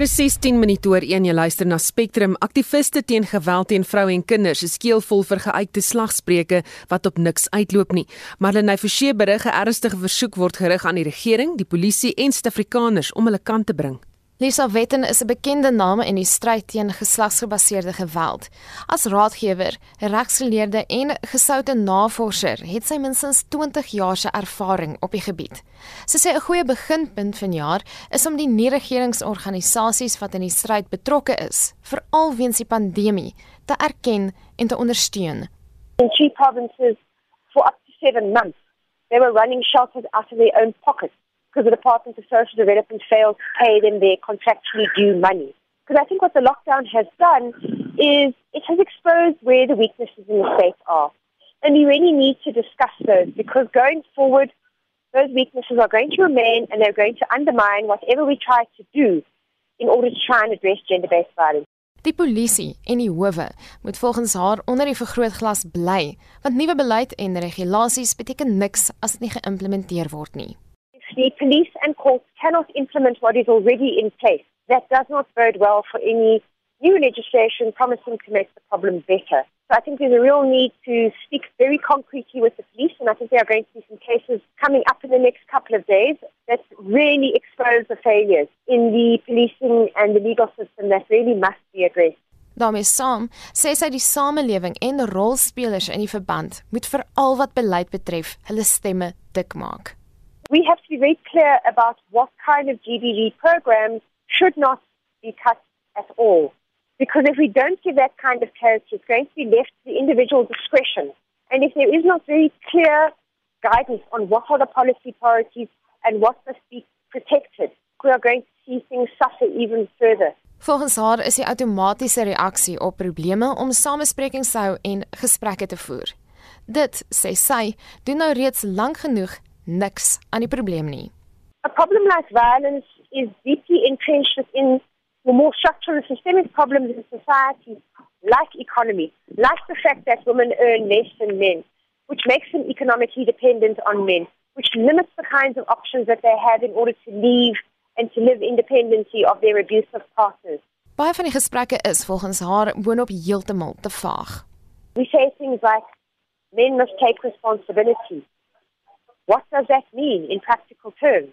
Presies 10 minute oor 1 jy luister na Spectrum. Aktiviste teen geweld teen vroue en kinders is skeelvol vir geuite slagspreuke wat op niks uitloop nie. Marlene Forsie berig 'n ernstige versoek word gerig aan die regering, die polisie en Suid-Afrikaners om hulle kant te bring. Lisa Wetten is 'n bekende naam in die stryd teen geslagsgebaseerde geweld. As raadgewer, regsgeleerde en gesoute navorser, het sy minstens 20 jaar se ervaring op die gebied. Sy sê 'n goeie beginpunt vanjaar is om die nie-regeringsorganisasies wat in die stryd betrokke is, veral weens die pandemie, te erken en te ondersteun. In three provinces for up to 7 months, they were running shelters out of their own pockets. Because the Department of Social Development failed to pay them their contractually due money. Because I think what the lockdown has done is it has exposed where the weaknesses in the state are. And we really need to discuss those because going forward, those weaknesses are going to remain and they're going to undermine whatever we try to do in order to try and address gender-based violence. Die polisie en die howe moet volgens haar onder die vergrootglas bly, want nuwe beleid en regulasies beteken niks as dit nie geïmplementeer word nie. The police and courts cannot implement what is already in place. That does not bode well for any new legislation promising to make the problem better. So I think there's a real need to speak very concretely with the police, and I think there are going to be some cases coming up in the next couple of days that really expose the failures in the policing and the legal system that really must be addressed. daarmee saam sê sy die samelewing en rolspelers in die verband moet vir al wat beleid betref hulle stemme dik maak. We have to be very clear about what kind of GBV programs should not be cut at all. Because if we don't give that kind of clarity, it's going to be left to the individual discretion. And if there is not very clear guidance on what are the policy priorities and what must be protected, we are going to see things suffer even further. Volgens haar is die outomatiese reaksie op probleme om samesprekings te hou en gesprekke te voer. Dit, sê sy, doen nou reeds lank genoeg niks aan die probleem nie. A problem like violence is deeply entrenched in the more structural and systemic problems in society, like economy, like the fact that women earn less than men, which makes them economically dependent on men, which limits the kinds of options that they have in order to leave and to live independently of their abusive partners. Baie van die gesprekke is volgens haar boonop heeltemal te vaag. We say things like men must take responsibility. What does that mean in practical terms?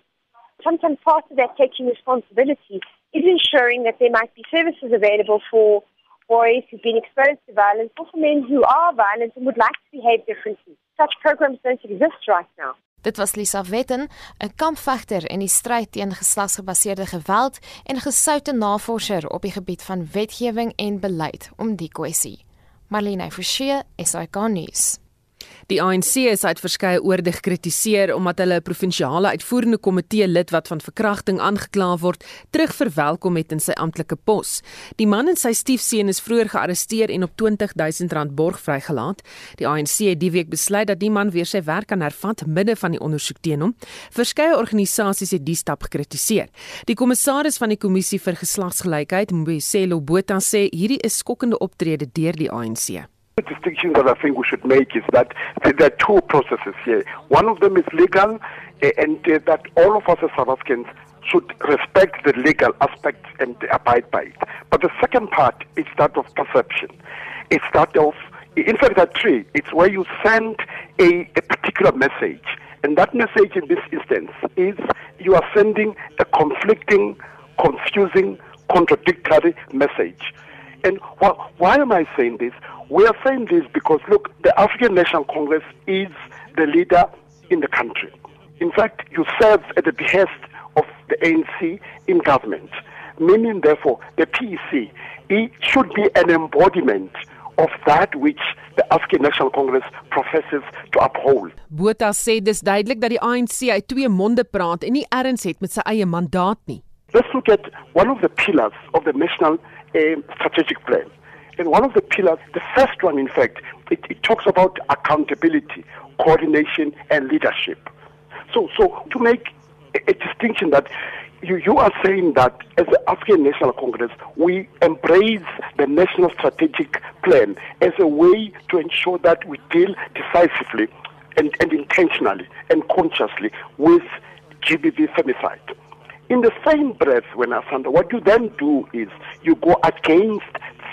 Sometimes part of that taking responsibility is ensuring that there might be services available for boys who've been exposed to violence or for men who are violent and would like to behave differently. Such programs don't exist right now. Dit was Lisa Wetten, 'n kampvegter in die stryd teen geslagsgebaseerde geweld en gesoute navorser op die gebied van wetgewing en beleid om die kwessie. Marlene Forsie, SAK nuus. Die ANC is uit verskeie oorde gekritiseer omdat hulle 'n provinsiale uitvoerende komitee lid wat van verkrachting aangekla word, terugverwelkom het in sy amptelike pos. Die man en sy stiefseun is vroeër gearresteer en op R20000 borg vrygelaat. Die ANC het die week besluit dat die man weer sy werk kan hervat midde van die ondersoek teen hom. Verskeie organisasies het die stap gekritiseer. Die kommissaris van die kommissie vir geslagsgelykheid, Mbuyiselo Botha, sê hierdie is skokkende optrede deur die ANC. The distinction that I think we should make is that there are two processes here. One of them is legal, uh, and uh, that all of us as South Africans should respect the legal aspect and abide by it. But the second part is that of perception. It's that of, in fact, there are three. It's where you send a, a particular message. And that message in this instance is you are sending a conflicting, confusing, contradictory message. And wh- why am I saying this? We are saying this because, look, the African National Congress is the leader in the country. In fact, you serve at the behest of the ANC in government, meaning, therefore, the PEC it should be an embodiment of that which the African National Congress professes to uphold. Botha sê dis duidelik dat die ANC uit twee monde praat en nie erns het met sy eie mandaat nie. Let's look at one of the pillars of the national uh, strategic plan. And one of the pillars, the first one, in fact, it, it talks about accountability, coordination, and leadership. So, so to make a, a distinction that you, you are saying that as the African National Congress, we embrace the National Strategic Plan as a way to ensure that we deal decisively and, and intentionally and consciously with GBV femicide. In the same breath, when Asanda, what you then do is you go against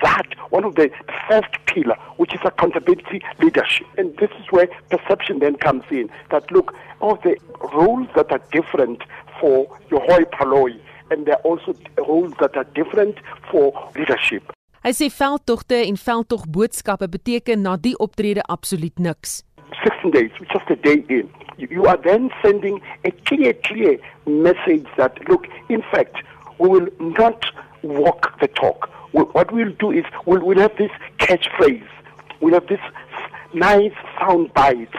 that, one of the first pillar, which is accountability leadership. And this is where perception then comes in. That look, all the rules that are different for your hoi polloi, and there are also rules that are different for leadership. Hy sê veldtogte en veldtogboodskappe beteken na die optrede absoluut niks. 16 days, just a day in. You are then sending a clear, clear message that, look, in fact, we will not walk the talk. What we'll do is we'll, we'll have this catchphrase. We'll have this nice sound bite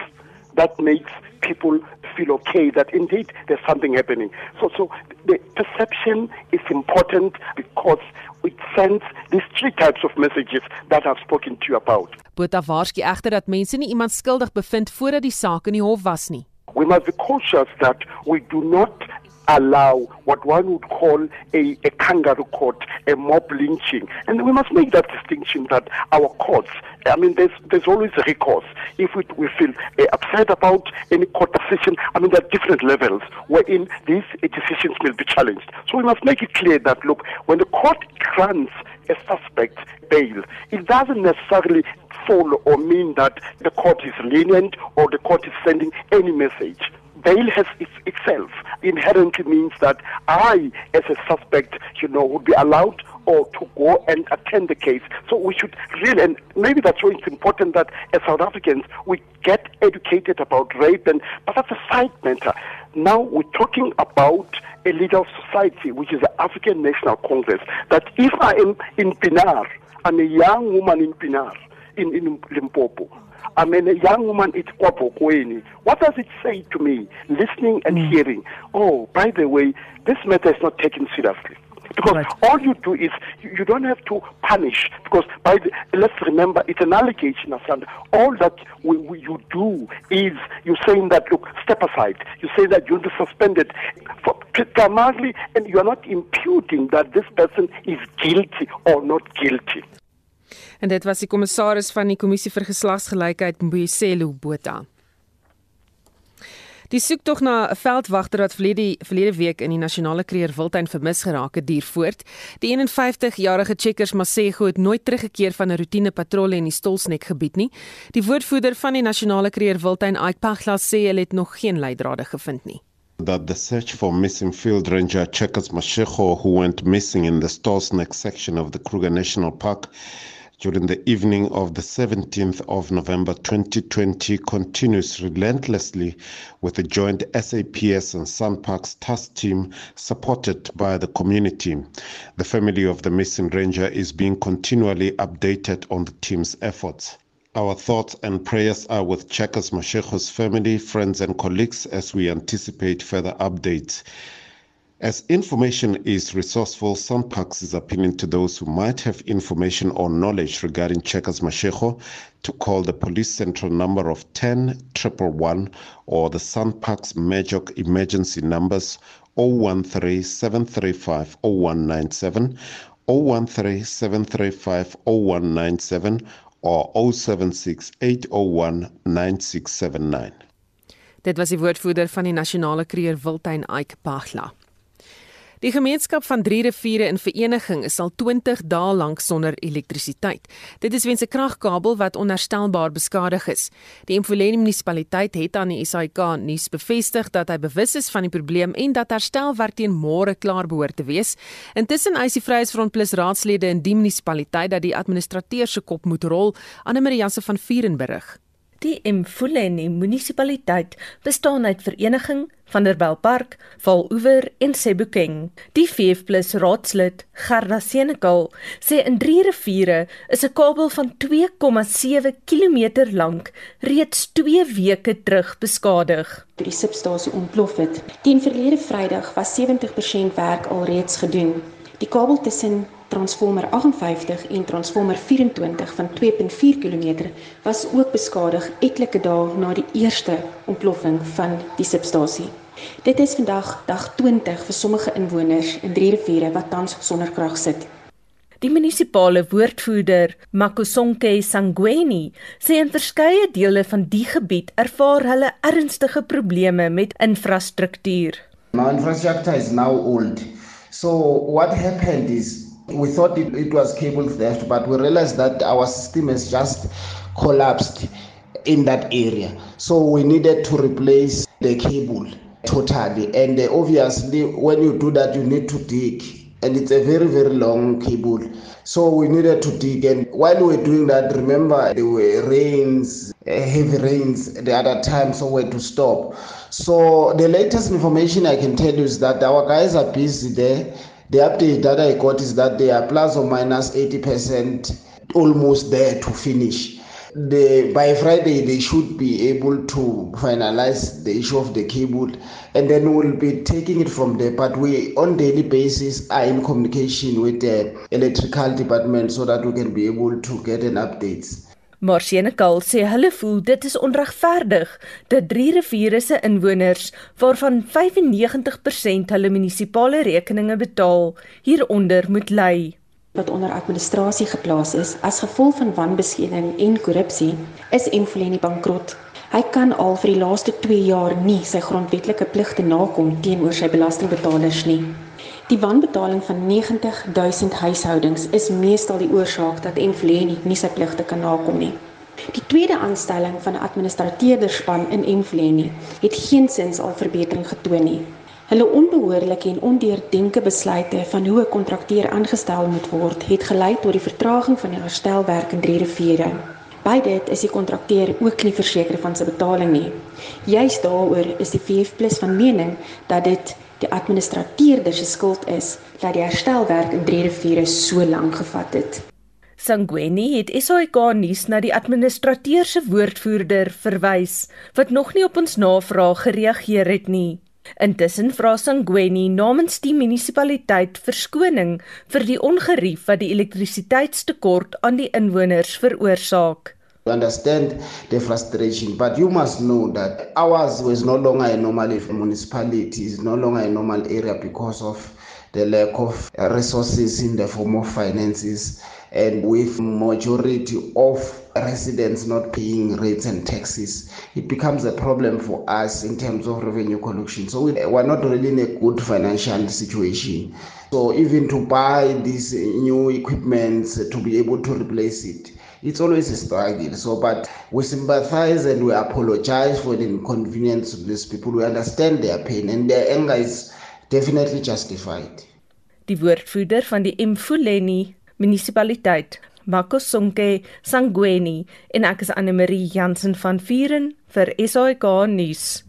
that makes people feel okay that indeed there's something happening. So, so the perception is important because it sends these three types of messages that I've spoken to you about. Botha waarsku egter dat mense nie iemand skuldig bevind voordat die saak in die hof was nie. We must be cautious that we do not allow what one would call a, a kangaroo court, a mob lynching. And we must make that distinction that our courts, I mean, there's, there's always a recourse. If we, we feel uh, upset about any court decision, I mean, there are different levels wherein these uh, decisions will be challenged. So we must make it clear that, look, when the court grants a suspect bail, it doesn't necessarily follow or mean that the court is lenient or the court is sending any message bail has itself inherently means that I, as a suspect, you know, would be allowed or to go and attend the case. So we should really, and maybe that's why it's important that as South Africans we get educated about rape, and but that's a side matter. Now we're talking about a of society, which is the African National Congress. That if I am in Pinar, I'm a young woman in Pinar, in, in Limpopo. I mean, a young woman is Kwapokweni. What does it say to me, listening and mm. hearing? Oh, by the way, this matter is not taken seriously. Because right. all you do is you, don't have to punish. Because by the, let's remember, it's an allegation, Asanda. All that we, we, you do is you're saying that look, step aside. You say that you'll be suspended for primarily, and you are not imputing that this person is guilty or not guilty. En dit was die kommissaris van die Kommissie vir Geslagsgelykheid, Mbuyiselo Botha. Die soektog na 'n veldwagter wat verlede verlede week in die nasionale kreer Wildtuin vermis geraak het, duur voort. Die 51-jarige Checkers Masego het nooit teruggekeer van 'n roetine patrollie in die Stolsnek gebied nie. Die woordvoerder van die nasionale kreer Wildtuin, Ike Pagla, sê hulle het nog geen leidrade gevind nie. That the search for missing field ranger Checkers Masego who went missing in the Stolsnek section of the Kruger National Park during the evening of the 17th of November 2020 continues relentlessly with the joint SAPS and SunParks task team supported by the community. The family of the missing ranger is being continually updated on the team's efforts. Our thoughts and prayers are with Checkers Masheko's family, friends, and colleagues as we anticipate further updates. As information is resourceful, SunParks is appealing to those who might have information or knowledge regarding Checkers Mashego to call the police central number of 10 111 or the SunParks Majok emergency numbers 013 735 0197, 013 735 0197 or 076 801 9679. Dit was die woordvoerder van die nasionale kreer Wildtuin Ike Pagla. Die gemeenskap van drie riviere in vereniging is al 20 dae lank sonder elektrisiteit. Dit is weens 'n kragkabel wat onherstelbaar beskadig is. Die Mfuleni munisipaliteit het aan die SAK nuus bevestig dat hy bewus is van die probleem en dat herstelwerk teen môre klaar behoort te wees. Intussen eis die Vryheidsfront Plus raadslede in die munisipaliteit dat die administrateur se kop moet rol, Anne Marie Jansen van Vuren berig. Die Mfuleni munisipaliteit bestaan uit vereniging van der Belpark, Valoewer en Sebokeng. Die VF+ raadslid Gerda Senekal sê in drie riviere is 'n kabel van 2,7 km lank reeds 2 weke terug beskadig. Die substasie ontplof het. Teen verlede Vrydag was 70% werk alreeds gedoen. Die kabel tussen transformer 58 en transformer 24 van 2.4 km was ook beskadig etlike dae na die eerste ontploffing van die substasie. Dit is vandag dag 20 vir sommige inwoners in drie riviere wat tans sonder krag sit. Die munisipale woordvoerder, Makosonke Sangweni, sê in verskeie dele van die gebied ervaar hulle ernstige probleme met infrastruktuur. Our infrastructure is now old. So what happened is we thought it, it was cable theft, but we realized that our system has just collapsed in that area. So we needed to replace the cable totally. And obviously, when you do that, you need to dig. And it's a very, very long cable. So we needed to dig. And while we were doing that, remember, there were rains, heavy rains the other time, so we had to stop. So the latest information I can tell you is that our guys are busy there. The update that I got is that they are plus or minus 80% almost there to finish. The, by Friday, they should be able to finalize the issue of the cable, and then we'll be taking it from there. But we, on daily basis, are in communication with the electrical department so that we can be able to get an updates. Maar Senekal sê hulle voel dit is onregverdig dat drie riviere se inwoners waarvan 95% hulle munisipale rekeninge betaal, hieronder moet ly wat onder administrasie geplaas is as gevolg van wanbeskeding en korrupsie, is Mfuleni bankrot. Hy kan al vir die laaste 2 jaar nie sy grondwetlike pligte nakom teenoor sy belastingbetalers nie. Die wanbetaling van 90 000 huishoudings is meestal die oorsaak dat Mfuleni nie sy pligte kan nakom nie. Die tweede aanstelling van 'n administrateurderspan in Mfuleni het geensins al verbetering getoon nie. Hulle onbehoorlike en ondeurdenke besluite van hoe 'n kontrakteur aangestel moet word, het gelei tot die vertraging van die herstelwerk in drie riviere. By dit is die kontrakteur ook nie verseker van sy betaling nie. Juist daaroor is die VF+ van mening dat dit die administrateur se skuld is dat die herstelwerk in drie riviere so lank gevat het. Sangweni het SAK nuus na die administrateur se woordvoerder verwys wat nog nie op ons navraag gereageer het nie. Intussen vra Sangweni namens die munisipaliteit verskoning vir die ongerief wat die elektrisiteitstekort aan die inwoners veroorsaak. We understand the frustration, but you must know that ours was no longer a normal municipality, it's no longer a normal area because of the lack of resources in the form of finances and with majority of residents not paying rates and taxes it becomes a problem for us in terms of revenue collection. So we, we're not really in a good financial situation. So even to buy these new equipment to be able to replace it it's always a struggle. So but we sympathize and we apologize for the inconvenience of these people. We understand their pain and their anger is definitely justified. Die woordvoerder van die Mfuleni munisipaliteit, Makosonke Sangweni en ek is Anne Marie Jansen van Vuren vir SAK nuus.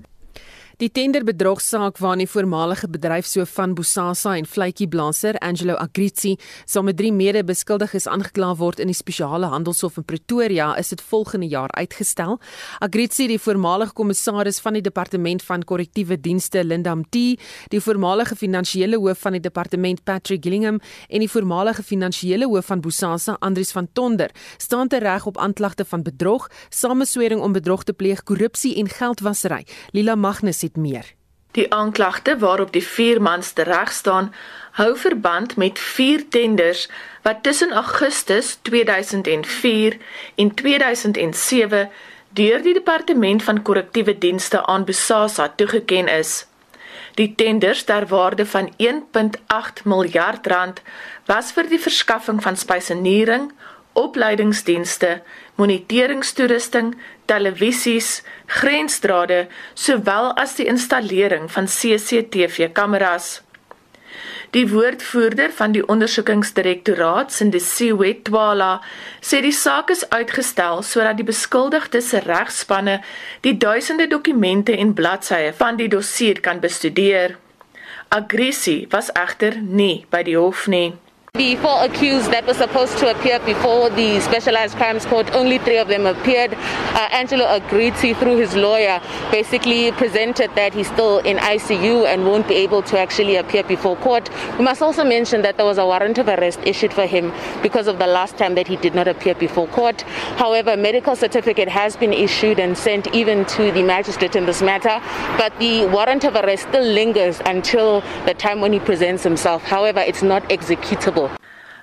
Die tenderbedrogsaak waarin die voormalige bedryfshoof van Bosasa en vletjieblaser Angelo Agrizi saam met drie mede-beskuldiges aangekla word in die spesiale handelshof in Pretoria, is dit volgende jaar uitgestel. Agrizi, die voormalige kommissaris van die departement van korrektiewe dienste Linda Mti, die voormalige finansiële hoof van die departement Patrick Gillingham en die voormalige finansiële hoof van Bosasa Andries van Tonder, staan te reg op aanklagte van bedrog, sameswering om bedrog te pleeg, korrupsie en geldwasery. Lila Magnus het meer. Die aanklagte waarop die vier mans tereg staan, hou verband met vier tenders wat tussen Augustus 2004 en 2007 deur die departement van korrektiewe dienste aan Bosasa toegeken is. Die tenders ter waarde van 1.8 miljard rand was vir die verskaffing van spyseniering, opleidingsdienste, moniteringstoerusting, televisies, grensdrade, sowel as die installering van CCTV-kameras. Die woordvoerder van die ondersoekingsdirektoraat, Sindisiwe Twala, sê die saak is uitgestel sodat die beskuldigdes se regspanne die duisende dokumente en bladsye van die dossier kan bestudeer. Aggressie was egter nie by die hof nie. The four accused that were supposed to appear before the Specialized Crimes Court, only three of them appeared. Uh, Angelo Agrizzi, through his lawyer, basically presented that he's still in ICU and won't be able to actually appear before court. We must also mention that there was a warrant of arrest issued for him because of the last time that he did not appear before court. However, a medical certificate has been issued and sent even to the magistrate in this matter, but the warrant of arrest still lingers until the time when he presents himself. However, it's not executable.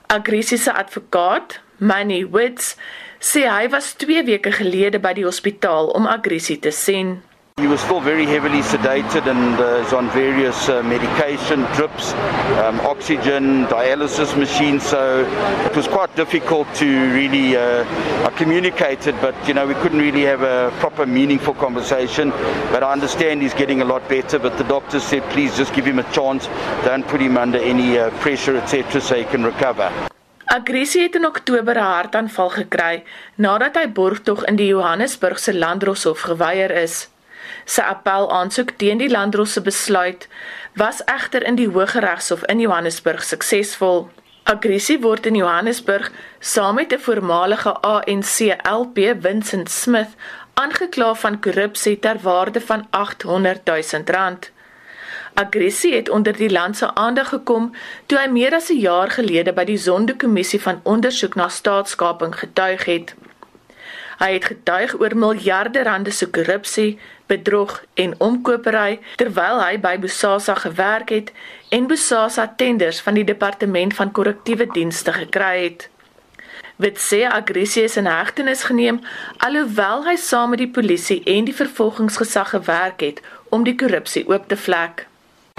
Aggressie se advokaat, Manny Wits, sê hy was 2 weke gelede by die hospitaal om aggressie te sien. He was still very heavily sedated and uh, is on various uh, medication, drips, um, oxygen, dialysis machines. So it was quite difficult to really uh, communicate it, but you know we couldn't really have a proper, meaningful conversation. But I understand he's getting a lot better. But the doctor said, please just give him a chance. Don't put him under any uh, pressure, etc., so he can recover. Aggressie het in Oktober 'n hartaanval gekry nadat hy borgtog in die Johannesburgse Landdroshof geweier is. Sy appel aansoek teen die Landdros se besluit was egter in die Hooggeregshof in Johannesburg suksesvol. Aggressie word in Johannesburg saam met 'n voormalige ANC LP Vincent Smith aangekla van korrupsie ter waarde van 800 000 rand. Aggressie het onder die land se aandag gekom toe hy meer as 'n jaar gelede by die Sondekommissie van ondersoek na staatskaping getuig het. Hy het getuig oor miljarde rande se korrupsie, bedrog en omkopery terwyl hy by Bosasa gewerk het en Bosasa tenders van die departement van korrektiewe dienste gekry het. Wit sê aggressie is in hegtenis geneem alhoewel hy saam met die polisie en die vervolgingsgesag gewerk het om die korrupsie oop te vlek.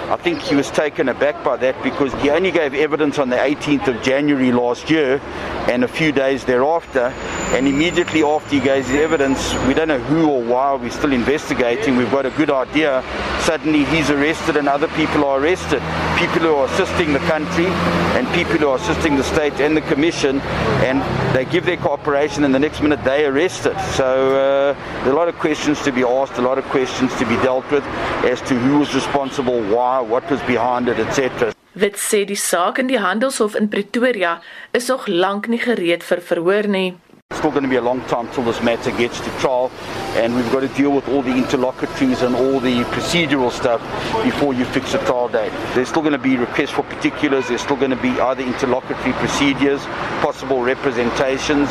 I think he was taken aback by that because he only gave evidence on the 18th of January last year and a few days thereafter. And immediately after he gave his evidence, we don't know who or why, we're still investigating, we've got a good idea. Suddenly he's arrested and other people are arrested. People who are assisting the country and people who are assisting the state and the commission, and they give their cooperation and the next minute they arrest arrested. So uh, there are a lot of questions to be asked, a lot of questions to be dealt with as to who was responsible, why what was behind it etc. Wit sê die saak in die handelshof in Pretoria is nog lank nie gereed vir verhoor nie. It's still going to be a long time till this matter gets to trial and we've got to deal with all the interlocutories and all the procedural stuff before you fix a trial date. There's still going to be requests for particulars, there's still going to be other interlocutory procedures, possible representations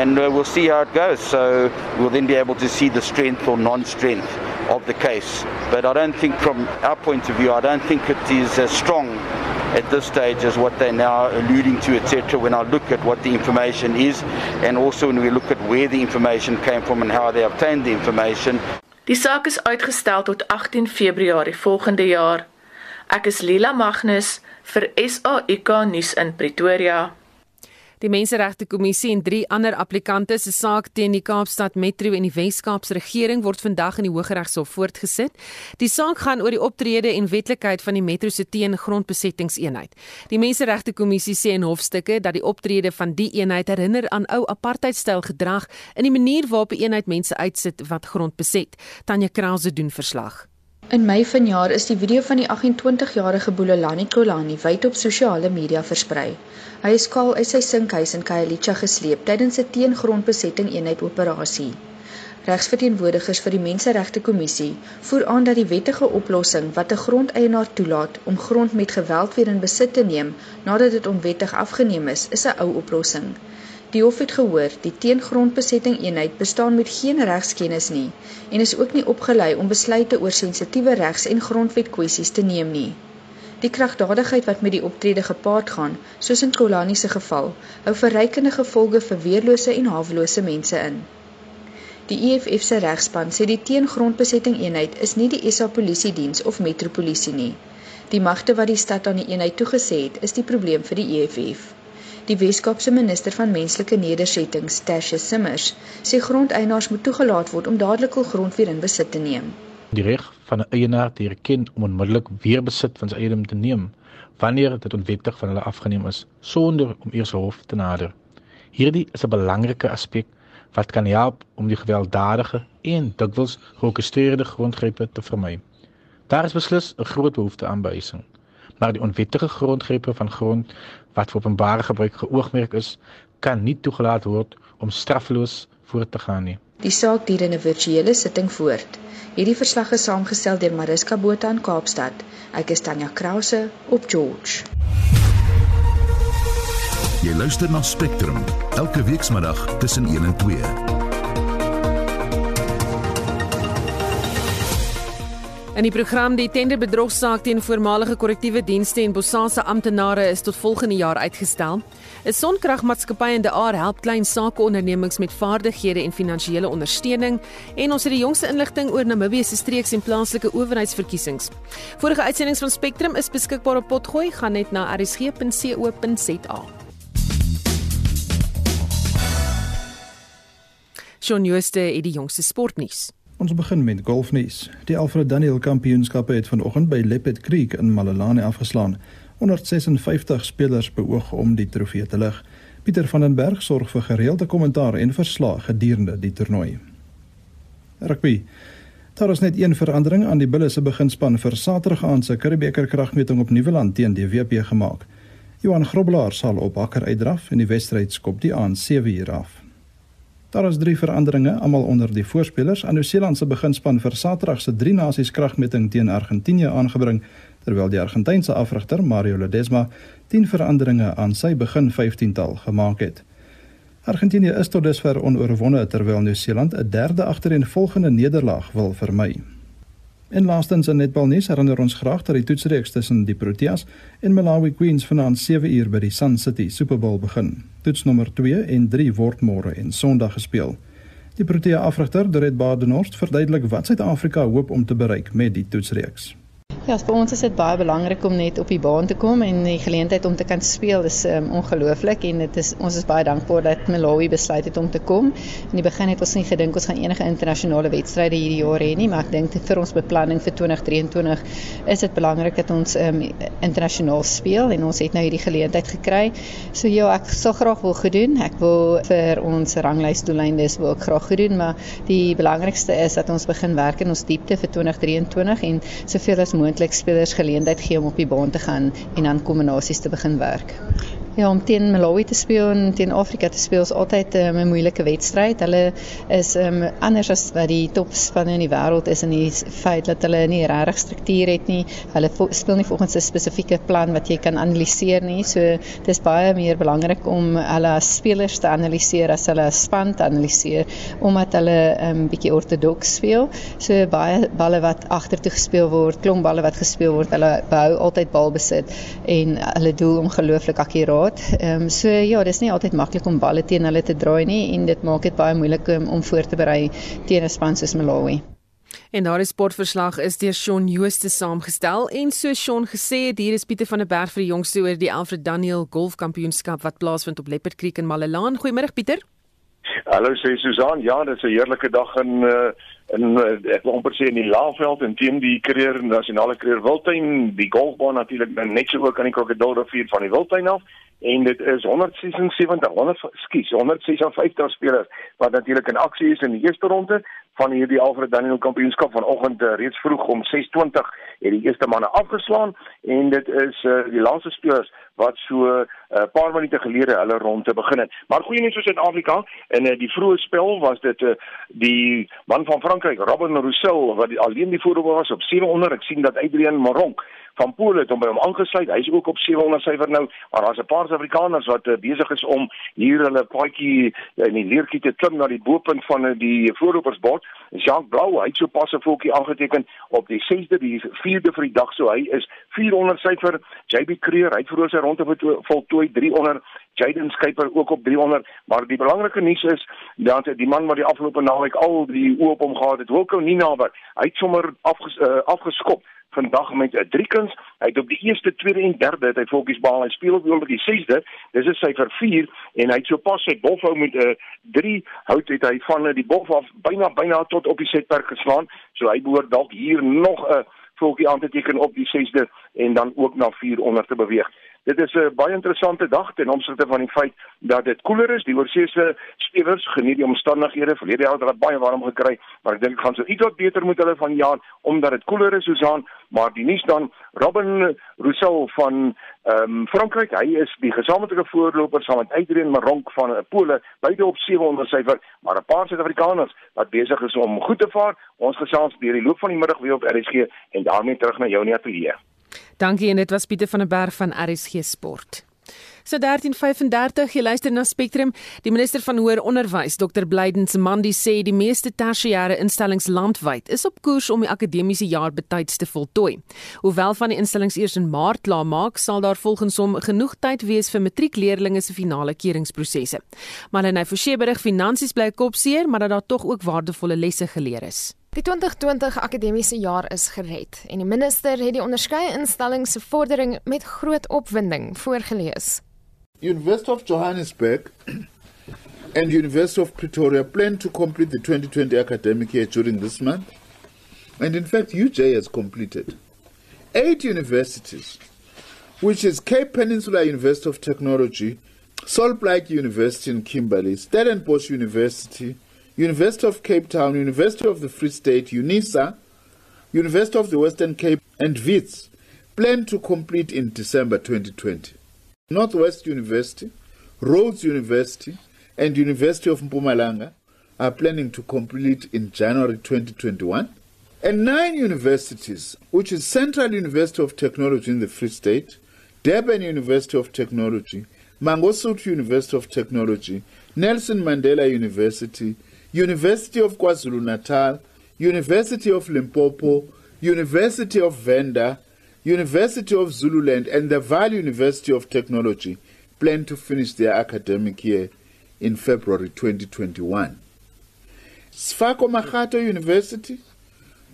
and uh, we'll see how it goes. So we'll then be able to see the strength or non-strength of the case. But I don't think, from our point of view, I don't think it is as strong at this stage as what they're now alluding to, etc. When I look at what the information is, and also when we look at where the information came from and how they obtained the information. Die saak is uitgestel tot 18 Februarie volgende jaar. Ek is Lila Magnus vir SAIK nuus in Pretoria. Die Menseregte Kommissie en drie ander applikante se saak teen die Kaapstad Metro en die Wes-Kaapse regering word vandag in die Hooggeregshof voortgesit. Die saak gaan oor die optrede en wetlikheid van die Metro se teengrondbesettingseenheid. Die Menseregte Kommissie sê in hofstukke dat die optrede van die eenheid herinner aan ou apartheidstyl gedrag in die manier waarop die eenheid mense uitsit wat grond beset. Tanya Krause doen verslag. In Mei vanjaar is die video van die 28-jarige Bulelani Kolani wyd op sosiale media versprei. Hy is skaal uit sy sinkhuis in Khayelitsha gesleep tydens 'n teengrondbesetting eenheid operasie. Regsverteenwoordigers vir die Menseregte Kommissie voer aan dat die wettige oplossing wat 'n grondeienaar toelaat om grond met geweld weer in besit te neem nadat dit onwettig afgeneem is, is 'n ou oplossing. Die hof het gehoor die teengrondbesetting eenheid bestaan met geen regskennis nie en is ook nie opgelei om besluite oor sensitiewe regs- en grondwetkwessies te neem nie. Die kragdadigheid wat met die optrede gepaard gaan, soos in Kolani se geval, hou verrykende gevolge vir weerlose en hawelose mense in. Die EFF se regspan sê die teengrondbesetting eenheid is nie die SA Polisie Diens of Metropolisie nie. Die magte wat die stad aan die eenheid toegesê het, is die probleem vir die EFF. Die Weskaapse minister van menslike nedersettings, Tasha Simmers, sê grondeienaars moet toegelaat word om dadelik hul grond weer in besit te neem. Die reg van 'n eienaar te erken om onmiddellik weer besit van sy eiendom te neem wanneer dit onwettig van hulle afgeneem is sonder om eers hof te nader. Hierdie is 'n belangrike aspek wat kan help om die gewelddadige en dikwels georkestreerde grondgrepe te vermy. Daar is beslis 'n groot behoefte aan behuising maar die onwettige grondgrepe van grond wat vir openbare gebruik geoogmerk is, kan nie toegelaat word om straffeloos voort te gaan nie. Die saak duur in 'n virtuele sitting voort. Hierdie verslag is saamgestel deur Mariska Botha in Kaapstad. Ek is Tanya Krause op George. Jy luister na Spectrum elke weekmiddag tussen 1 en 2. In die program die tenderbedrogsaak teen voormalige korrektiewe dienste en Bosasa amptenare is tot volgende jaar uitgestel. 'n Sonkragmaatskappy in De Aar help klein sakeondernemings met vaardighede en finansiële ondersteuning en ons het die jongste inligting oor Namibië se streeks en plaaslike owerheidsverkiesings. Vorige uitsendings van Spectrum is beskikbaar op Potgooi, gaan net na rsg.co.za. Shaun Jooste het die jongste sportnuus. Ons begin met golfnuus. Die Alfred Daniel Kampioenskappe het vanoggend by Leopard Creek in Malelane afgeslaan. 156 spelers beoog om die trofee te lig. Pieter van den Berg sorg vir gereelde kommentaar en verslae gedurende die toernooi. Rugby. Daar is net een verandering aan die Bulle se beginspan vir Saterdag aand se Curriebeeker kragmeting op Nieuweland teen die WP gemaak. Johan Grobelaar sal op Akker uitdraf en die wedstryd skop die aand 7uur af. Daar is drie veranderinge, almal onder die voorspelers. Aan Nieu-Seeland se beginspan vir Saterdag se drie nasies kragmeting teen Argentinië aangebring, terwyl die Argentynse afrigter Mario Ledesma 10 veranderinge aan sy begin 15tal gemaak het. Argentinië is tot dusver onoorwonde terwyl Nieu-Seeland 'n derde agtereenvolgende nederlaag wil vermy. En laastens in netbalnuus herinner ons graag dat die toetsreeks tussen die Proteas en Malawi Queens vanaand 7uur by die Sun City Super Bowl begin. Toets nommer 2 en 3 word môre en Sondag gespeel. Die Protea afrigter, Dorette Badenhorst, verduidelik wat Suid-Afrika hoop om te bereik met die toetsreeks. Ja, vir ons is dit baie belangrik om net op die baan te kom en die geleentheid om te kan speel is um, ongelooflik en dit is ons is baie dankbaar dat Malawi besluit het om te kom. In die begin het ons nie gedink ons gaan enige internasionale wedstryde hierdie jaar hê nie, maar ek dink vir ons beplanning vir 2023 is dit belangrik dat ons um, internasionaal speel en ons het nou hierdie geleentheid gekry. So ja, ek sal graag wil gedoen. Ek wil vir ons ranglysdoeleindes wil ek graag gedoen, maar die belangrikste is dat ons begin werk in ons diepte vir 2023 en soveel as moontlik moontlik spelers geleentheid gee om op die baan te gaan en dan kombinasies te begin werk. Ja, om teen Malawi te speel en teen Afrika te speel is altyd um, 'n moeilike wedstryd. Hulle is um, anders as wat die topspanne in die wêreld is in die feit dat hulle nie regtig struktuur het nie. Hulle speel nie volgens 'n spesifieke plan wat jy kan analiseer nie. So dis baie meer belangrik om hulle as spelers te analiseer as hulle as span te analiseer omdat hulle 'n um, bietjie ortodoks speel. So baie balle wat agtertoe gespeel word, klomp balle wat gespeel word, hulle behou altyd balbesit en hulle doel ongelooflik akkuraat gehad. Ehm um, so ja, dis nie altyd maklik om balle teen hulle te draai nie en dit maak dit baie moeilik um, om voor te berei teen 'n span soos Malawi. En daardie sportverslag is deur Shaun Jooste saamgestel en so Shaun gesê het hier is Pieter van der Berg vir die jongste oor die Alfred Daniel Golfkampioenskap wat plaasvind op Leopard Creek in Malelaan. Goeiemôre Pieter. Hallo sê Susan. Ja, dit is 'n heerlike dag in uh in eh, ek wil amper sê in die Laagveld en teen die Kreer Nasionale Kreer Wildtuin, die golfbaan natuurlik net so ook aan die Krokodilrivier van die Wildtuin af en dit is 176 100 skus 156 spelers wat natuurlik in aksie is in die eerste ronde van hierdie Alfred Daniel Kampioenskap vanoggend uh, reeds vroeg om 6:20 het die eerste manne afgeslaan en dit is uh, die laaste spelers wat so 'n uh, paar minute gelede hulle ronde begin het. Maar goeie nuus vir Suid-Afrika in uh, die vroeë spel was dit uh, die man van Frankryk, Robin Roussel wat die, alleen die voorloper was op 700. Ek sien dat Adrian Moronk van Pool het hom by hom aangesluit. Hy's ook op 700 syfer nou, maar daar's 'n paar Suid-Afrikaners wat uh, besig is om hier hulle paadjie in die leertjie te klim na die bopunt van uh, die voorlopersbord. Jacques Blou, hy het so pas 'n voetjie aangeteken op die 6de, die 4de vir die dag, so hy is 400 syfer. JB Creer, hy het vir sy ronde voltooi 300. Jaden Skyper ook op 300, maar die belangrike nuus is dat die man wat die afgelope naweek al die oop om gehad het, Wilco Ninaber, hy het sommer afges, uh, afgeskop vandag met 'n driekuns. Hy het op die eerste, tweede en derde het hy voetjies behaal. Hy speel op die sesde. Dis is sy vir 4 en hy het sopas sy bofhou met 'n uh, 3 hout het hy van uh, die bof af byna byna tot op die setperk geslaan. So hy behoort dalk hier nog 'n uh, voetjie aan te teken op die sesde en dan ook na 400 te beweeg. Dit is 'n baie interessante dag ten opsigte van die feit dat dit koeler is. Die oorseese stewers geniet die omstandighede. Verlede jaar het hulle baie warm gekry, maar ek dink gaan so iets wat beter met hulle van jaar omdat dit koeler is Susan, maar die nuus dan Robin Rousseau van ehm um, Frankryk, hy is die gesamentlike voorloper saam met Adrian Maronk van Pole, beide op 700 syfer, maar 'n paar Suid-Afrikaners wat besig is om goed te vaar. Ons gesels deur die loop van die middag weer op RSG en daarmee terug na jou in die ateljee. Dankie en dit was Pieter van der Berg van RSG Sport. So 13:35 jy luister na Spectrum. Die minister van hoër onderwys, Dr. Blyden Simandi sê die meeste tersiêre instellings landwyd is op koers om die akademiese jaar betyds te voltooi. Hoewel van die instellings eers in Maart klaar maak, sal daar volgens hom genoeg tyd wees vir matriekleerdlinge se finale keuringsprosesse. Maar hy Forsie berig finansies bly kopseer, maar dat daar tog ook waardevolle lesse geleer is. Die 2020 akademiese jaar is gered en die minister het die onderskeie instellings se vordering met groot opwinding voorgeles. University of Johannesburg and University of Pretoria plan to complete the 2020 academic year during this month. And in fact, UJ has completed. Eight universities, which is Cape Peninsula University of Technology, Salt Lake University in Kimberley, Stellenbosch University, University of Cape Town, University of the Free State, UNISA, University of the Western Cape, and WITS plan to complete in December 2020. Northwest University, Rhodes University, and University of Mpumalanga are planning to complete in January 2021. And nine universities, which is Central University of Technology in the Free State, Durban University of Technology, Mangosuthu University of Technology, Nelson Mandela University, University of KwaZulu-Natal, University of Limpopo, University of Venda, University of Zululand and the Valley University of Technology plan to finish their academic year in February 2021. Sfako Makhato University,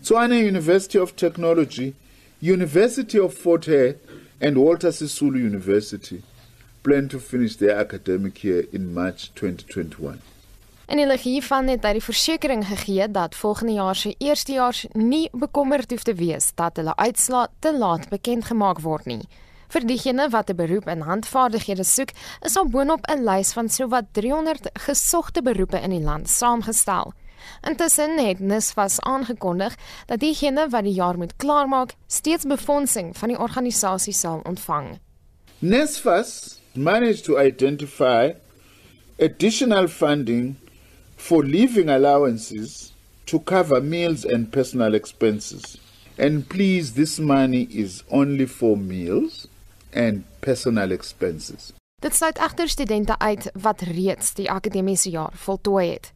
Tshwane University of Technology, University of Fort Hare and Walter Sisulu University plan to finish their academic year in March 2021. En hulle hiervan het hy die versekering gegee dat volgende jaar se eerstejaars nie bekommerd hoef te wees dat hulle uitslaa te laat bekend gemaak word nie. Vir diegene wat 'n beroep in handvaardighede soek, is daar boonop 'n lys van sowat 300 gesogte beroepe in die land saamgestel. Intussen het Nisvas aangekondig dat diegene wat die jaar moet klaarmaak, steeds befondsing van die organisasie sal ontvang. Nisvas managed to identify additional funding for living allowances to cover meals and personal expenses. And please, this money is only for meals and personal expenses. Dit sluit egter studente uit wat reeds die akademiese jaar voltooi het.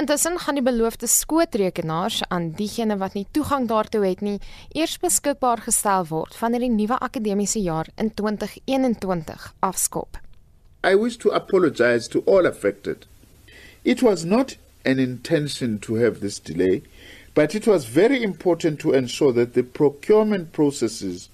Intussen gaan die beloofde skootrekenaars aan diegene wat nie toegang daartoe het nie, eers beskikbaar gestel word wanneer die nuwe akademiese jaar in 2021 afskop. I wish to apologize to all affected. It was not an intention to have this delay, but it was very important to ensure that the procurement processes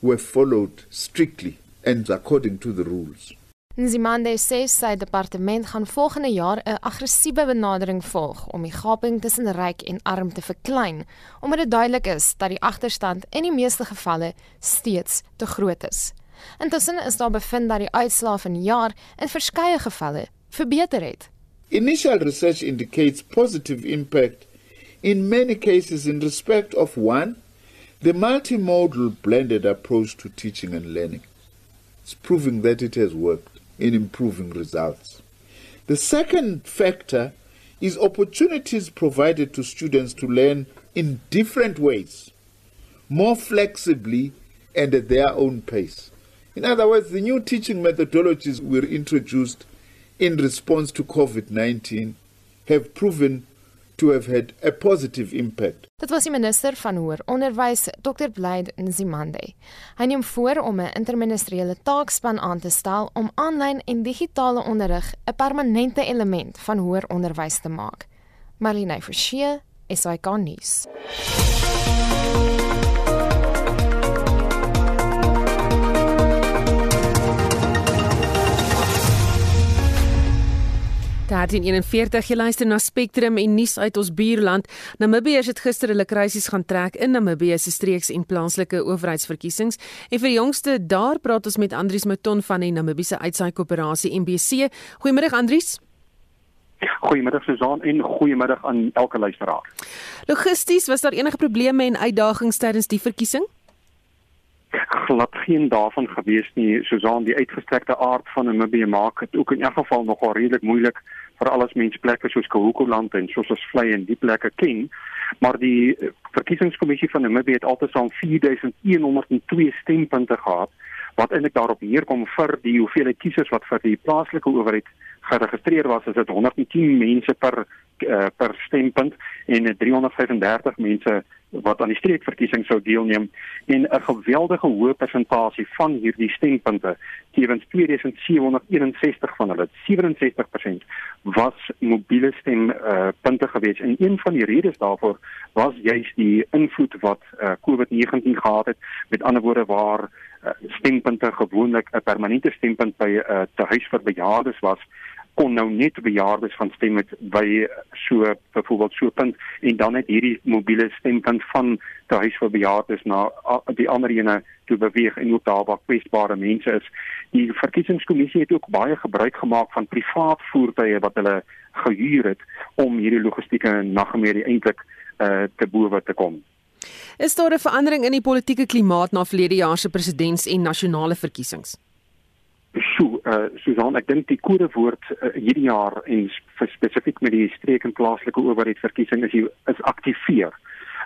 were followed strictly and according to the rules. Nzimande sê sy departement gaan volgende jaar 'n aggressiewe benadering volg om die gaping tussen ryk en arm te verklein, omdat dit duidelik is dat die agterstand in die meeste gevalle steeds te groot is. Intussen is daar bevind dat die uitslae van jaar in verskeie gevalle verbeter het. Initial research indicates positive impact in many cases in respect of one, the multimodal blended approach to teaching and learning. It's proving that it has worked in improving results. The second factor is opportunities provided to students to learn in different ways, more flexibly and at their own pace. In other words, the new teaching methodologies were introduced in response to COVID-19 have proven to have had a positive impact. Dit was die minister van hoër onderwys, Dr. Blyde Nzimande. Hy neem voor om 'n interministeriële taakspan aan te stel om aanlyn en digitale onderrig 'n permanente element van hoër onderwys te maak. Marlene Forsie, SAK nuus. Daar in 41 jy luister na Spectrum en nuus uit ons buurland. Namibië het gister hulle krisis gaan trek in Namibië se streeks en plaaslike owerheidsverkiesings. En vir die jongste daar praat ons met Andries Mouton van die Namibiese Uitsaai Koöperasie MBC. Goeiemôre Andries. Goeiemiddag Susan en goeiemiddag aan elke luisteraar. Logisties, was daar enige probleme en uitdagings tydens die verkiesing? glad geen daarvan gewees nie Susan die uitgestrekte aard van Namibië maak dit ook in elk geval nogal redelik moeilik vir alles mense plekke soos Kahuku-land en soos ons vlei en die plekke ken maar die verkiesingskommissie van Namibië het altesaam 4102 stempunte gehad wat eintlik daarop neerkom vir die hoeveelheid kiesers wat vir die plaaslike owerheid geregistreer was, is dit 110 mense per uh, per stempunt en 335 mense wat aan die streekverkiesing sou deelneem en 'n geweldige hoë persentasie van hierdie stempunte, tevens 2761 van hulle, 67% was mobiele stem uh, punte gewees. En een van die redes daarvoor was juis die invloed wat uh, COVID-19 gehad het, met ander woorde waar uh, stempunte gewoonlik 'n permanente stempunt by 'n uh, tehuis vir bejaardes was kon nou net bejaardes van stem met by so byvoorbeeld so punt en dan het hierdie mobiele stempunt van die huis vir bejaardes na die ander ene toe beweeg en ook daar waar kwesbare mense is. Die verkiesingskommissie het ook baie gebruik gemaak van privaat voertuie wat hulle gehuur het om hierdie logistieke nagmerrie eintlik uh, te bowe te kom. Is daar 'n verandering in die politieke klimaat na verlede jaar se presidents- en nasionale verkiesings? So, uh, Susan, ek dink die kodewoord uh, hierdie jaar en spesifiek met die streek en plaaslike owerheidsverkiesing is is aktiveer.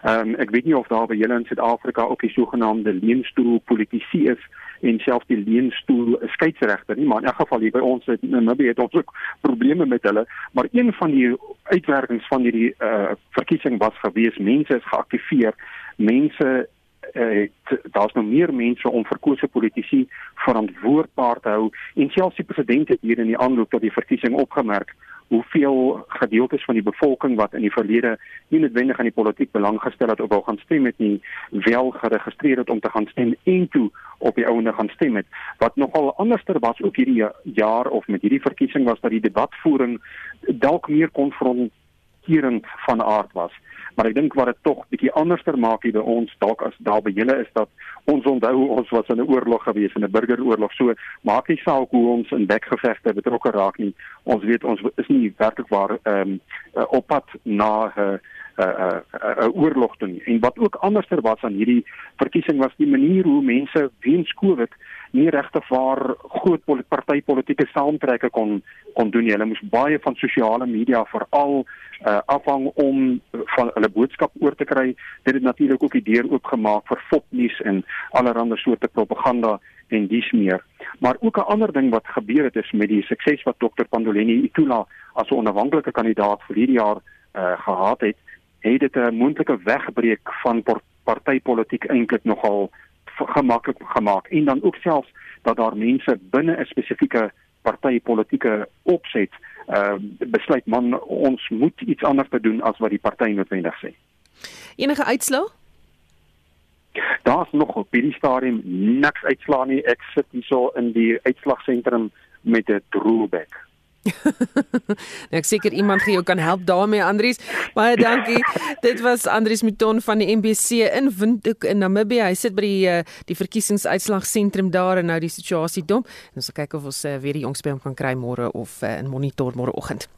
Ehm um, ek weet nie of daar by julle in Suid-Afrika ook die sogenaamde leenstoel politisie is en selfs die leenstoel skeieregter nie, maar in elk geval hier by ons het Namibië het ons ook probleme met hulle, maar een van die uitwerkings van hierdie uh, verkiesing was gewees mense is geaktiveer, mense uh, daar's nou meer mense om verkose politici verantwoordbaar te hou. En selfs die president het hier in die aanloop tot die verkiesing opgemerk hoeveel gedeeltes van die bevolking wat in die verlede nie noodwendig aan die politiek belang gestel het of wou gaan stem het nie wel geregistreer het om te gaan stem en toe op die ouene gaan stem het. Wat nogal anderster was ook hierdie jaar of met hierdie verkiesing was dat die debatvoering dalk meer konfronterend van aard was maar ek dink wat dit tog bietjie anderster maak hier by ons dalk as daar by julle is dat ons onthou ons was in 'n oorlog gewees in 'n burgeroorlog. So maak nie saak hoe ons in bekgevegte betrokke raak nie. Ons weet ons is nie werklik waar ehm um, op pad na 'n uh, 'n uh, 'n uh, uh, oorlog toe nie. En wat ook anderster was aan hierdie verkiesing was die manier hoe mense weens Covid nie regtig waar groot partytetiese saamtrekke kon kon doen. Hulle moes baie van sosiale media veral uh, afhang om van hulle boodskap oor te kry. Dit het natuurlik ook die deur oopgemaak vir fopnuus en allerlei soorte propaganda en dis meer. Maar ook 'n ander ding wat gebeur het is met die sukses wat Dr. Pandoleni Itula as 'n onafhanklike kandidaat vir hierdie jaar uh, gehad het, het dit 'n moontlike wegbreek van partytetiek eintlik nogal gemaklik gemaak en dan ook selfs dat daar mense binne 'n spesifieke partytetiese opset uh besluit man ons moet iets anders te doen as wat die party noodwendig sê. Enige uitslae? Daar's nog op hierdie stadium niks uitslaa nie. Ek sit hierso in die uitslagsentrum met 'n drawback. nou ek seker iemand gaan jou kan help daarmee Andries. Baie dankie. Dit was Andries Mouton van die MBC in Windhoek in Namibië. Hy sit by die uh, die verkiesingsuitslagsentrum daar en nou die situasie dom. En ons sal kyk of ons uh, weer die jongs by hom kan kry môre of uh, in monitor môreoggend.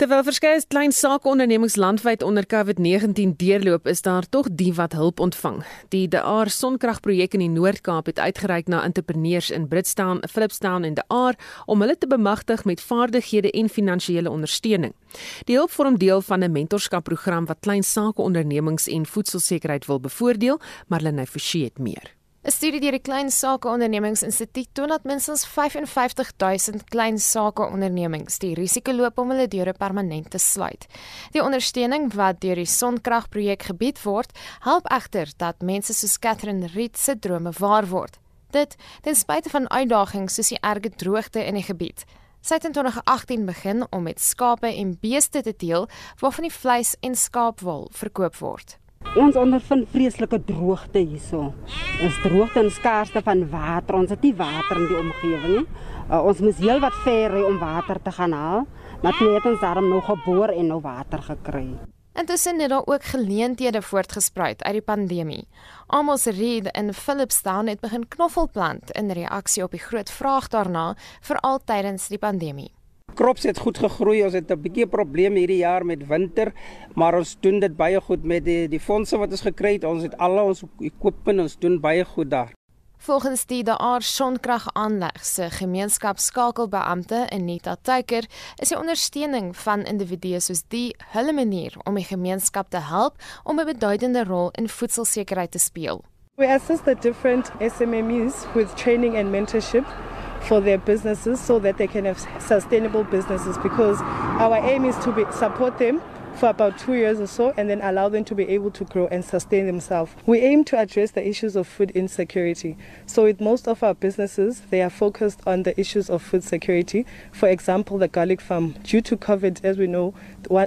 Terwyl verskeie klein sakeondernemings landwyd onder COVID-19 deurloop, is daar tog die wat hulp ontvang. Die De Aar sonkragprojek in die Noord-Kaap het uitgereik na entrepreneurs in Britstown, Philipstown en De Aar om hulle te bemagtig met vaardighede en finansiële ondersteuning. Die hulp vorm deel van 'n mentorskapprogram wat klein sakeondernemings en voedselsekerheid wil bevoordeel, maar Lenay Forsie het meer. 'n Studie deur die Klein Sake Ondernemingsinstituut toon dat minstens 55000 klein sake ondernemings die risiko loop om hulle deure permanent te sluit. Die ondersteuning wat deur die sonkragprojek gebied word, help egter dat mense soos Catherine Reed se drome waar word. Dit ten spyte van uitdagings soos die erge droogte in die gebied. Sy het in 2018 begin om met skape en beeste te deel waarvan die vleis en skaapwol verkoop word. Ons ondervind vreeslike droogte hierso. Ons droogte en skaarste van water. Ons het nie water in die omgewing nie. Uh, ons moet heel wat ver ry om water te gaan haal. Maar toe het ons daarom nog geboor en nou water gekry. Intussen het daar ook geleenthede voortgespruit uit die pandemie. Amos Reed in Philipstown het begin knoffelplant in reaksie op die groot vraag daarna, veral tydens die pandemie. Krops het goed gegroei. Ons het 'n bietjie probleme hierdie jaar met winter, maar ons doen dit baie goed met die die fondse wat ons gekry het. Ons het al ons equipment, ons doen baie goed daar. Volgens die daar sonkrag aanleg se gemeenskapskakelbeampte Anita Tuiker is die ondersteuning van individue soos die hulle manier om die gemeenskap te help om 'n beduidende rol in voedselsekerheid te speel. We assist the different SMMEs with training and mentorship for their businesses so that they can have sustainable businesses because our aim is to be, support them for about two years or so and then allow them to be able to grow and sustain themselves. We aim to address the issues of food insecurity. So, with most of our businesses, they are focused on the issues of food security. For example, the garlic farm. Due to COVID, as we know,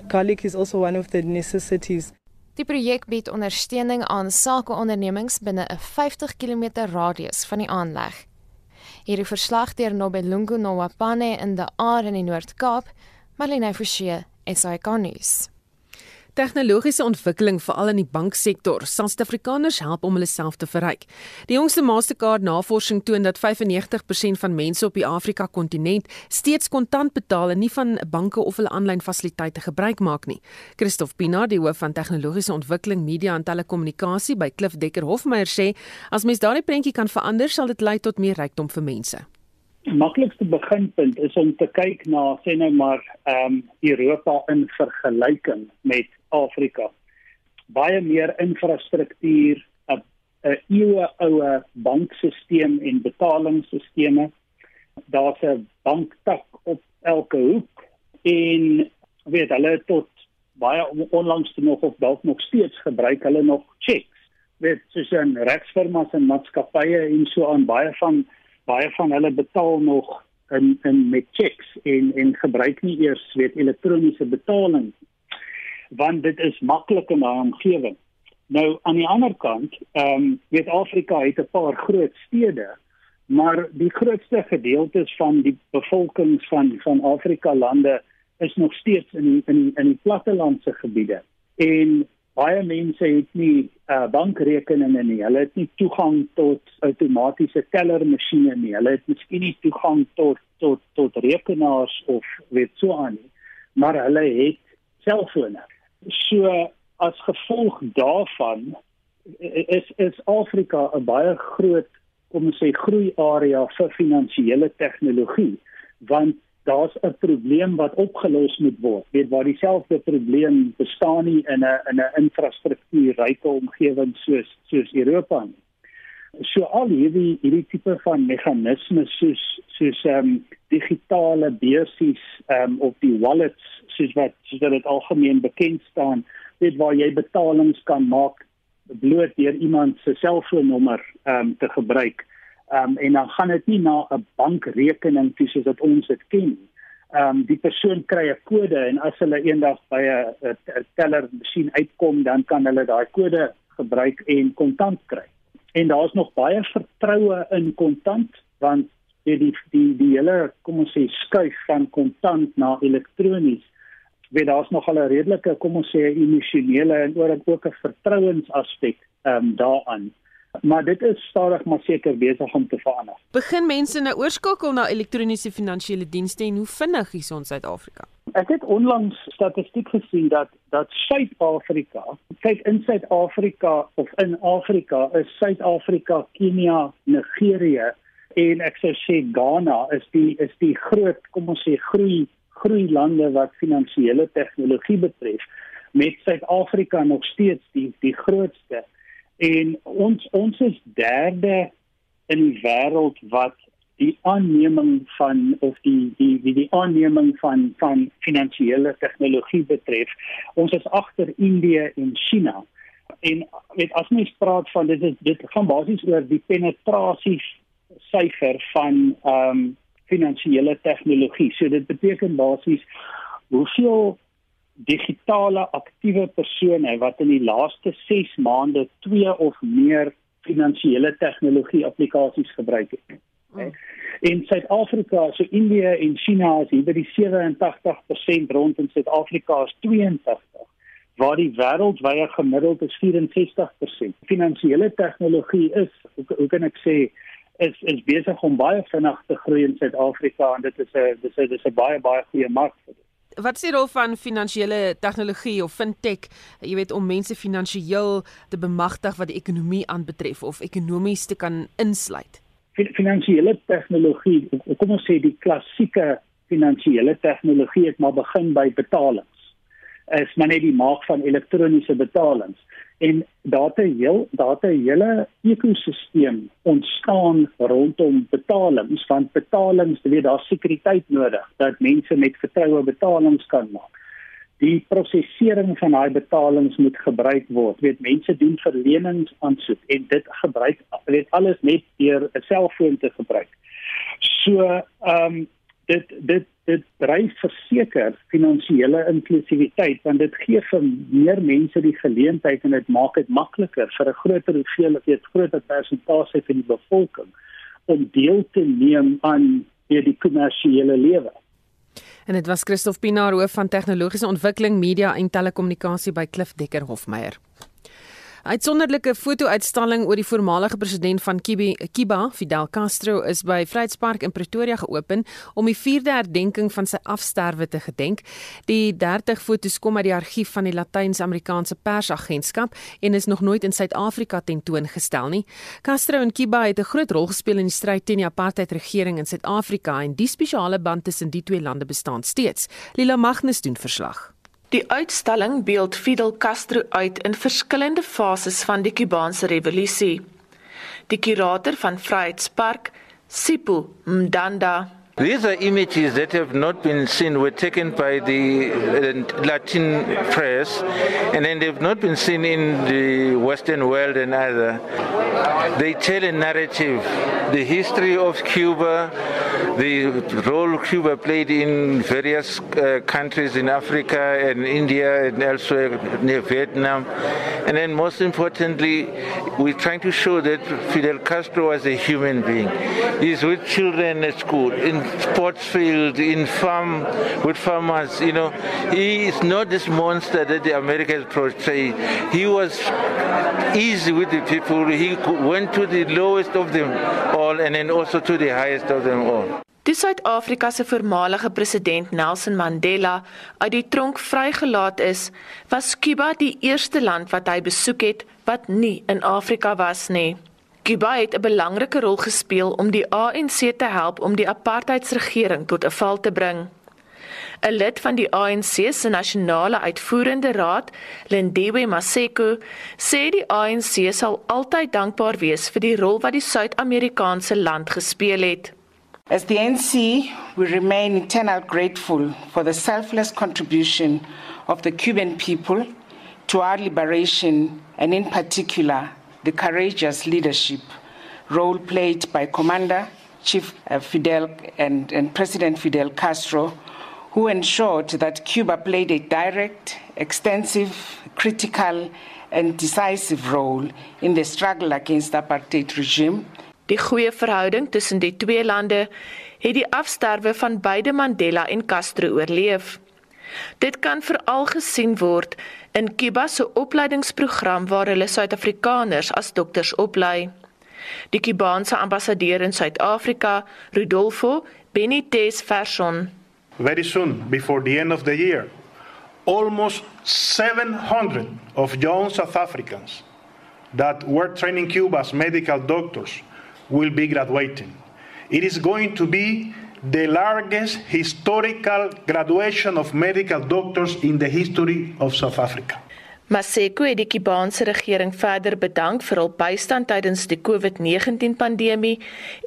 garlic is also one of the necessities. Die projek bied ondersteuning aan sakeondernemings binne 'n 50 km radius van die aanleg. Hierdie verslag deur Nobelungu Nowapane in die Aar in die Noord-Kaap, Marlene Forsie, SAK nuus. Tegnologiese ontwikkeling veral in die banksektor sal Suid-Afrikaners help om hulle self te verryk. Die jongste Mastercard-navorsing toon dat 95% van mense op die Afrika-kontinent steeds kontant betaal en nie van banke of hulle aanlyn fasiliteite gebruik maak nie. Christof Pinaar, die hoof van tegnologiese ontwikkeling, media en telekommunikasie by Klif Dekker Hofmeyer sê, as mens daardie prentjie kan verander, sal dit lei tot meer rykdom vir mense. Die maklikste beginpunt is om te kyk na sê nou maar ehm um, Europa in vergelyking met Afrika. Baie meer infrastruktuur, 'n 'n eeueoue bankstelsel en betalingsstelsels. Daar's 'n banktak op elke hoek en weet hulle tot baie onlangs nog of dalk nog steeds gebruik hulle nog checks. Weet soos 'n regsfirmas en maatskappye en so aan baie van baie van hulle betaal nog in in met checks en en gebruik nie eers weet elektroniese betaling want dit is maklik in daai omgewing. Nou aan die ander kant, ehm um, weet Afrika het 'n paar groot stede, maar die grootste gedeeltes van die bevolking van van Afrika lande is nog steeds in die, in die, in die plattelandse gebiede. En baie mense het nie uh, bankrekeninge nie. Hulle het nie toegang tot outomatiese tellermasjiene nie. Hulle het miskien nie toegang tot tot tot rekenaars of weet so aan nie. Maar hulle het selfone. So as gevolg daarvan is is Afrika 'n baie groot kom ons sê groei area vir finansiële tegnologie want daar's 'n probleem wat opgelos moet word. Weet waar dieselfde probleem bestaan nie in 'n in 'n infrastruktuurryke omgewing soos soos Europa nie. So al hierdie hierdie tipe van meganismes soos soos ehm um, digitale beursies ehm um, of die wallets soos wat soos dit algemeen bekend staan, weet waar jy betalings kan maak bloot deur iemand se selfoonnommer ehm um, te gebruik. Ehm um, en dan gaan dit nie na 'n bankrekening toe soos wat ons dit ken nie. Ehm um, die persoon kry 'n kode en as hulle eendag by 'n teller masjien uitkom, dan kan hulle daai kode gebruik en kontant kry. En daar's nog baie vertroue in kontant want die die die die hele kom ons sê skuif van kontant na elektronies weet daar's nog al 'n redelike kom ons sê emosionele en ook 'n vertrouensaspek ehm um, daaraan. Maar dit is stadig maar seker besig om te verander. Begin mense nou oorskakel na elektroniese finansiële dienste en hoe vinnig hier in Suid-Afrika? Ek het onlangs statistiek gesien dat dat Suid-Afrika, kyk in Suid-Afrika of in Afrika is Suid-Afrika, Kenia, Nigerië en ek sou sê Ghana is die is die groot kom ons sê groei groei lande wat finansiële tegnologie betref met Suid-Afrika nog steeds die die grootste en ons ons is derde in die wêreld wat die aanneming van of die die die die aanneming van van finansiële tegnologie betref ons is agter Indië en China en weet as mens praat van dit is dit gaan basies oor die penetrasie syfer van ehm um, finansiële tegnologie. So dit beteken basies hoeveel digitale aktiewe persone wat in die laaste 6 maande twee of meer finansiële tegnologie applikasies gebruik het. Okay. In Suid-Afrika, so Indië en China is hier by die 87% rond in Suid-Afrika is 82 waar die wêreldwye gemiddeld is 64%. Finansiële tegnologie is hoe, hoe kan ek sê is is besig om baie vinnig te groei in Suid-Afrika en dit is 'n dis is dis 'n baie baie goeie mark vir dit. Wat sê rol van finansiële tegnologie of fintech, jy weet om mense finansiëel te bemagtig wat die ekonomie aanbetref of ekonomies te kan insluit? Finansiële tegnologie, kom ons sê die klassieke finansiële tegnologie het maar begin by betalings. Is maar net die maak van elektroniese betalings. En daar het 'n heel daar het 'n hele ekosisteem ontstaan rondom betalings want betalings jy weet daar sekuriteit nodig dat mense met vertroue betalings kan maak. Die prosesering van daai betalings moet gebruik word. Weet mense doen verlenings aansoek en dit gebruik weet alles net deur 'n selfoon te gebruik. So ehm um, dit dit dit dryf verseker finansiële inklusiwiteit want dit gee vir meer mense die geleentheid en dit maak dit makliker vir 'n groter hoeveelheid groter persentasie van die bevolking om deel te neem aan die kommersiële lewe. En dit was Christof Pinaar hoof van tegnologiese ontwikkeling, media en telekommunikasie by Klif Dekker Hofmeyer. Uitsonderlike foto-uitstalling oor die voormalige president van Kiba, Fidel Castro, is by Vryheidspark in Pretoria geopen om die 4de herdenking van sy afsterwe te gedenk. Die 30 fotos kom uit die argief van die Latyns-Amerikaanse Persagentskap en is nog nooit in Suid-Afrika tentoongestel nie. Castro en Kiba het 'n groot rol gespeel in die stryd teen die apartheidregering in Suid-Afrika en die spesiale band tussen die twee lande bestaan steeds. Lila Magnus doen verslag. Die uitstalling beeld Fidel Castro uit in verskillende fases van die Kubaanse revolusie. Die kurator van Vryheidspark, Sipho Mdanda, These are images that have not been seen, were taken by the Latin press, and then they've not been seen in the Western world and other. They tell a narrative, the history of Cuba, the role Cuba played in various uh, countries in Africa and India and elsewhere near Vietnam. And then most importantly, we're trying to show that Fidel Castro was a human being. He's with children at school. In sports field, in farm with farmers. You know, he is not this monster that the Americans portray. He was easy with the people. He went to the lowest of them all and then also to the highest of them all. Die Suid-Afrika se voormalige president Nelson Mandela uit die tronk vrygelaat is, was Kuba die eerste land wat hy besoek het wat nie in Afrika was nie. Kuba het 'n belangrike rol gespeel om die ANC te help om die apartheidsregering tot 'n val te bring. 'n Lid van die ANC se nasionale uitvoerende raad, Lindiwe Maseko, sê die ANC sal altyd dankbaar wees vir die rol wat die Suid-Amerikaanse land gespeel het. As the ANC, we remain eternally grateful for the selfless contribution of the Cuban people to our liberation and in particular the courageous leadership role played by Commander Chief uh, Fidel and, and President Fidel Castro, who ensured that Cuba played a direct, extensive, critical, and decisive role in the struggle against the apartheid regime. Die goeie verhouding tussen die twee lande het die afsterwe van beide Mandela en Castro oorleef. Dit kan veral gesien word in Kuba se opleidingsprogram waar hulle Suid-Afrikaners as dokters oplei. Die Kubaanse ambassadeur in Suid-Afrika, Rodolfo Benitez Ferson. Very soon before the end of the year, almost 700 of young South Africans that were training Cuba's medical doctors will be graduating. It is going to be the largest historical graduation of medical doctors in the history of South Africa. Maseko het die Kubaanse regering verder bedank vir hul bystand tydens die COVID-19 pandemie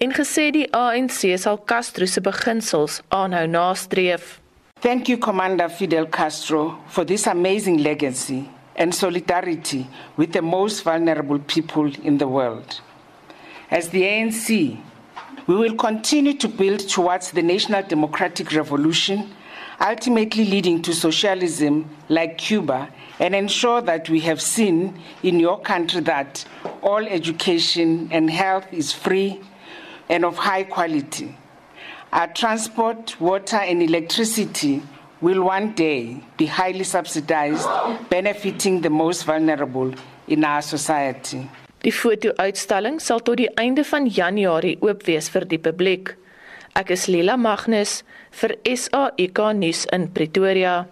en gesê die ANC sal Castro se beginsels aanhou nastreef. Thank you Commander Fidel Castro for this amazing legacy and solidarity with the most vulnerable people in the world. As the ANC We will continue to build towards the national democratic revolution, ultimately leading to socialism like Cuba, and ensure that we have seen in your country that all education and health is free and of high quality. Our transport, water, and electricity will one day be highly subsidized, benefiting the most vulnerable in our society. Die foto-uitstalling sal tot die einde van Januarie oop wees vir die publiek. Ek is Lila Magnus vir SAK nuus in Pretoria.